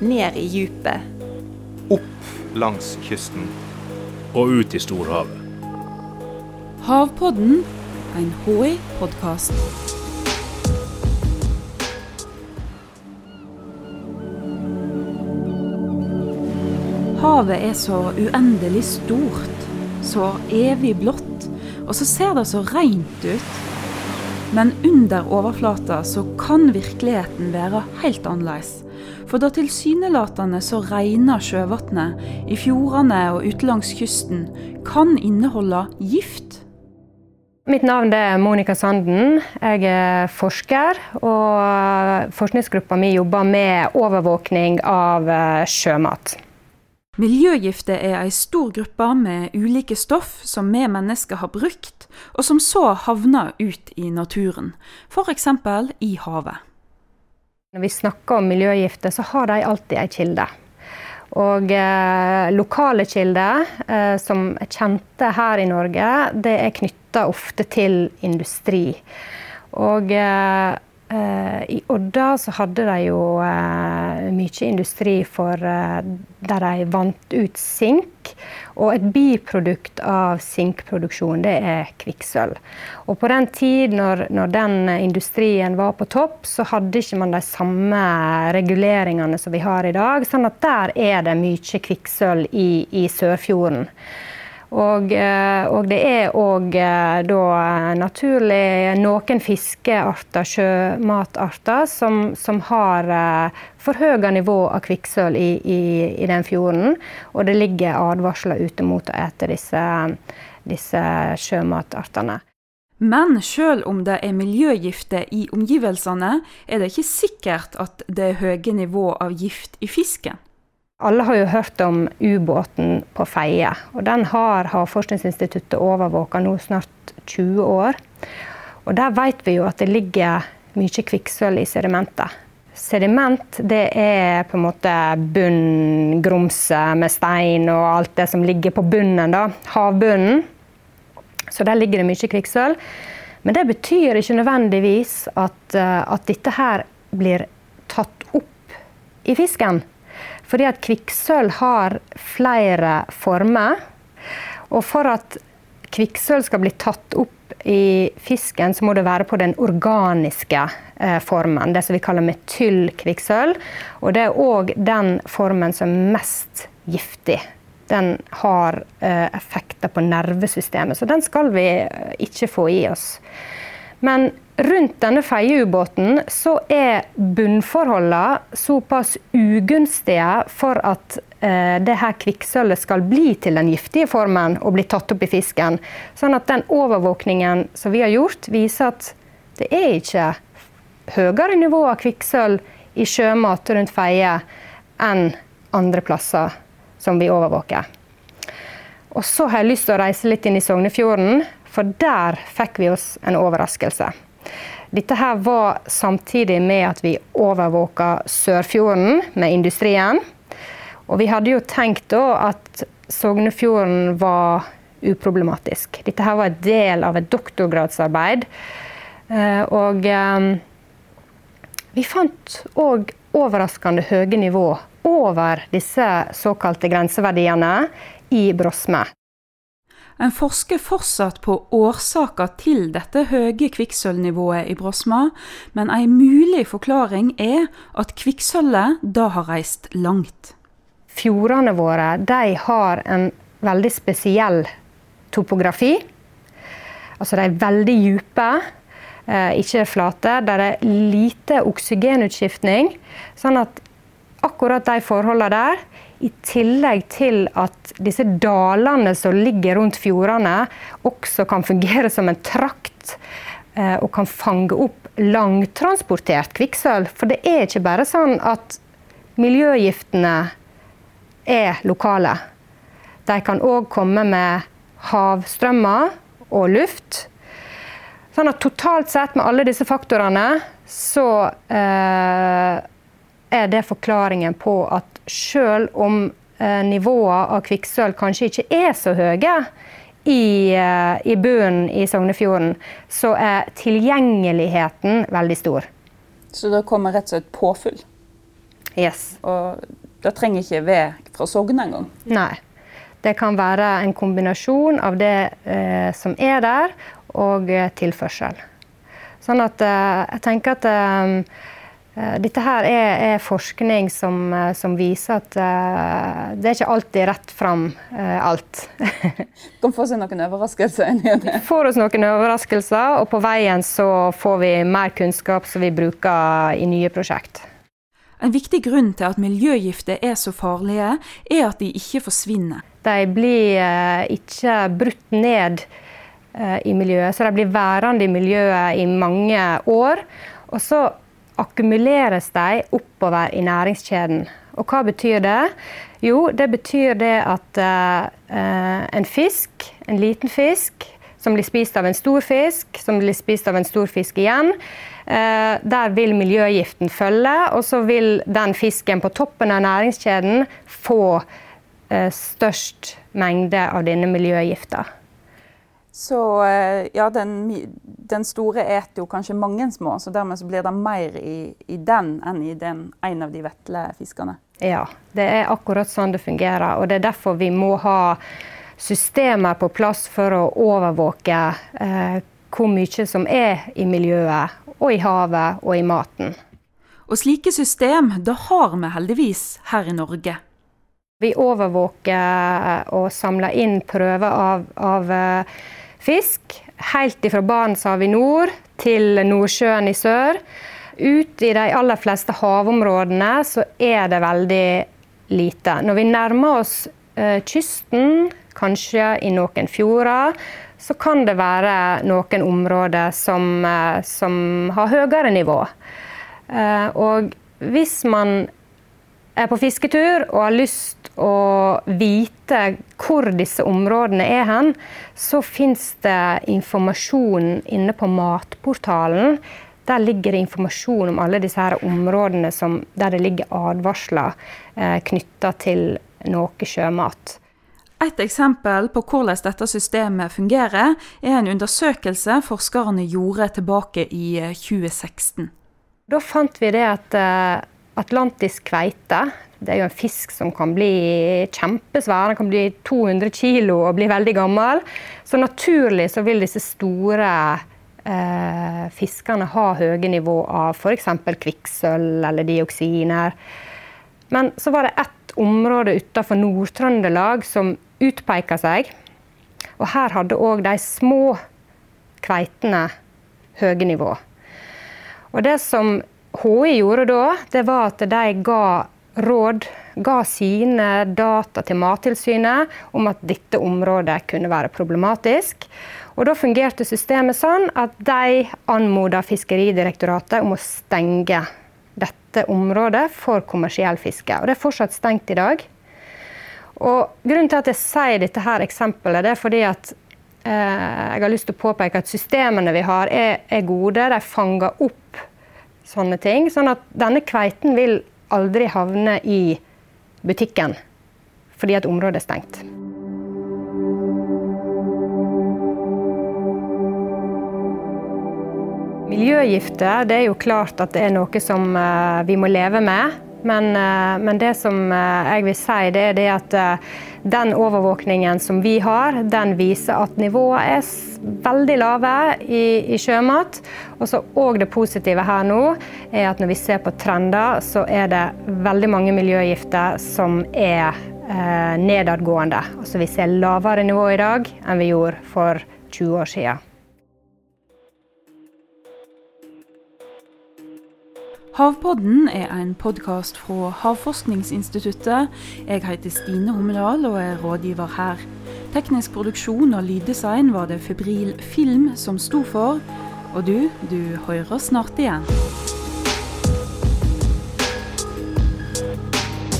ned i djupet. Opp langs kysten. Og ut i storhavet. Havpodden, en HI-podkast. Havet er så uendelig stort, så evig blått, og så ser det så rent ut. Men under overflata så kan virkeligheten være helt annerledes. For da tilsynelatende så rene sjøvannet i fjordene og utenlangs kysten kan inneholde gift. Mitt navn er Monica Sanden. Jeg er forsker, og forskningsgruppa mi jobber med overvåkning av eh, sjømat. Miljøgifter er ei stor gruppe med ulike stoff som vi mennesker har brukt, og som så havner ut i naturen, f.eks. i havet. Når vi snakker om miljøgifter, så har de alltid ei kilde. Og eh, lokale kilder eh, som er kjente her i Norge, det er knytta ofte til industri. Og eh, i Odda så hadde de jo eh, mye industri for eh, der de vant ut sink. Og et biprodukt av sinkproduksjon, det er kvikksølv. Og på den tid når, når, den industrien var på topp, så hadde ikke man de samme reguleringene som vi har i dag. Sånn at der er det mye kvikksølv i, i Sørfjorden. Og, eh, og, det er òg eh, da naturlig noen fiskearter, sjømatarter, som, som har eh, for høye nivå av kvikksølv i, i, i, den fjorden. Og det ligger advarsler ute mot å ete disse, disse sjømatartene. Men selv om det er miljøgifter i omgivelsene, er det ikke sikkert at det er høye nivå av gift i fisken. Alle har jo hørt om ubåten på Feie. og Den har Havforskningsinstituttet overvåka nå snart 20 år. Og Der vet vi jo at det ligger mye kvikksølv i sedimentet. Sediment det er på en måte bunngrumset med stein og alt det som ligger på bunnen. da, Havbunnen. Så der ligger det mye kvikksølv. Men det betyr ikke nødvendigvis at, eh, at dette her blir tatt opp i fisken. Fordi at kvikksølv har flere former. Og for at kvikksølv skal bli tatt opp i fisken, så må det være på den organiske eh, formen. Det som vi kaller metylkvikksølv. Og det er òg den formen som er mest giftig. Den har eh, effekter på nervesystemet, så den skal vi eh, ikke få i oss. Men rundt denne feieubåten så er bunnforholdene såpass ugunstige for at eh, det her kvikksølvet skal bli til den giftige formen og bli tatt opp i fisken. Sånn at den overvåkningen som vi har gjort, viser at det er ikke høyere nivå av kvikksølv i sjømat rundt Feie enn andre plasser som vi overvåker. Og så har jeg lyst til å reise litt inn i Sognefjorden, for der fikk vi oss en overraskelse. Dette her var samtidig med at vi overvåka Sørfjorden med industrien. Og vi hadde jo tenkt da at Sognefjorden var uproblematisk. Dette her var en del av et doktorgradsarbeid. Eh, og eh, vi fant òg overraskende høye nivå over disse såkalte grenseverdiene i Brosme. En forsker fortsatt på årsaker til dette høye kvikksølvnivået i Brosma, men en mulig forklaring er at kvikksølvet da har reist langt. Fjordene våre har en veldig spesiell topografi. Altså de er veldig dype, eh, ikke flate. Der det er lite oksygenutskiftning. Sånn at akkurat de forholdene der i tillegg til at disse dalene som ligger rundt fjordene, også kan fungere som en trakt eh, og kan fange opp langtransportert kvikksølv. For det er ikke bare sånn at miljøgiftene er lokale. De kan òg komme med havstrømmer og luft. Sånn at totalt sett med alle disse faktorene så eh, er det forklaringen på at selv om eh, nivået av kvikksølv kanskje ikke er så høye i, eh, i bunnen i Sognefjorden, så er tilgjengeligheten veldig stor. Så da kommer rett og slett påfyll? Yes. Og det trenger ikke ved fra Sogne engang. Nei. Det kan være en kombinasjon av det eh, som er der, og eh, tilførsel. Sånn at eh, jeg tenker at eh, dette her er, er forskning som, eh, som, viser at det er ikke alltid rett fram alt. kan få seg noen overraskelser det. Får oss noen overraskelser, og på veien så får vi mer kunnskap som vi bruker i nye prosjekt. En viktig grunn til at miljøgifter er så farlige, er at de ikke forsvinner. De blir uh, ikke brutt ned eh, i miljøet, så de blir værende i miljøet i mange år. Og så akkumuleres de oppover i næringskjeden. Og hva betyr det? Jo, det betyr det at uh, en fisk, en liten fisk, som blir spist av en stor fisk, som blir spist av en stor fisk igjen, uh, der vil miljøgiften følge, og så vil den fisken på toppen av næringskjeden få Eh, størst mengde av denne miljøgifta. Så eh, ja, den, den, store eter jo kanskje mange små, så dermed så blir det mer i, i den enn i den, en av de vetle fiskene? Ja, det er akkurat sånn det fungerer. Og det er derfor vi må ha systemer på plass for å overvåke eh, hvor mye som er i miljøet, og i havet og i maten. Og slike system det har vi heldigvis her i Norge. Vi overvåker og samler inn prøver av, av eh, fisk. Helt fra Barentshavet i nord til Nordsjøen i sør. Ut i de aller fleste havområdene så er det veldig lite. Når vi nærmer oss eh, kysten, kanskje i noen fjorder, så kan det være noen områder som, eh, som har høyere nivå. Eh, og hvis man er på fisketur og har lyst å vite hvor disse områdene er hen, så fins det informasjon inne på Matportalen. Der ligger det informasjon om alle disse her områdene som, der det ligger advarsler eh, knytta til noe sjømat. Et eksempel på hvordan dette systemet fungerer, er en undersøkelse forskerne gjorde tilbake i 2016. Eh, da fant vi det at eh, Atlantisk kveite. Det er jo en fisk som kan bli kjempesvær. Den kan bli 200 kg og bli veldig gammel. Så naturlig så vil disse store eh, fiskene ha høye nivå av f.eks. kvikksølv eller dioksiner. Men så var det ett område utenfor Nord-Trøndelag som utpeka seg. Og her hadde òg de små kveitene høye nivå. Og det som HI gjorde da, det var at de ga råd, ga sine data til Mattilsynet om at dette området kunne være problematisk. Og Da fungerte systemet sånn at de anmoda Fiskeridirektoratet om å stenge dette området for kommersiell fiske. Og Det er fortsatt stengt i dag. Og Grunnen til at jeg sier dette her eksempelet, det er fordi at eh, jeg har lyst til å påpeke at systemene vi har, er, er gode. De fanger opp sånne ting. Sånn at denne kveiten vil aldri havne i butikken fordi at området er stengt. Miljøgifter det er jo klart at det er noe som eh, vi må leve med. Men, eh, men, det som eh, jeg vil si, det er det at eh, den overvåkningen som vi har, den viser at nivået er veldig lave i, i sjømat. Og det positive her nå er at når vi ser på trender, så er det veldig mange miljøgifter som er eh, nedadgående. Altså vi ser lavere nivå i dag enn vi gjorde for 20 år siden. Havpodden er en podkast fra Havforskningsinstituttet. Jeg heter Stine Humedal og er rådgiver her. Teknisk produksjon og lyddesign var det Febril Film som sto for. Og du, du hører snart igjen.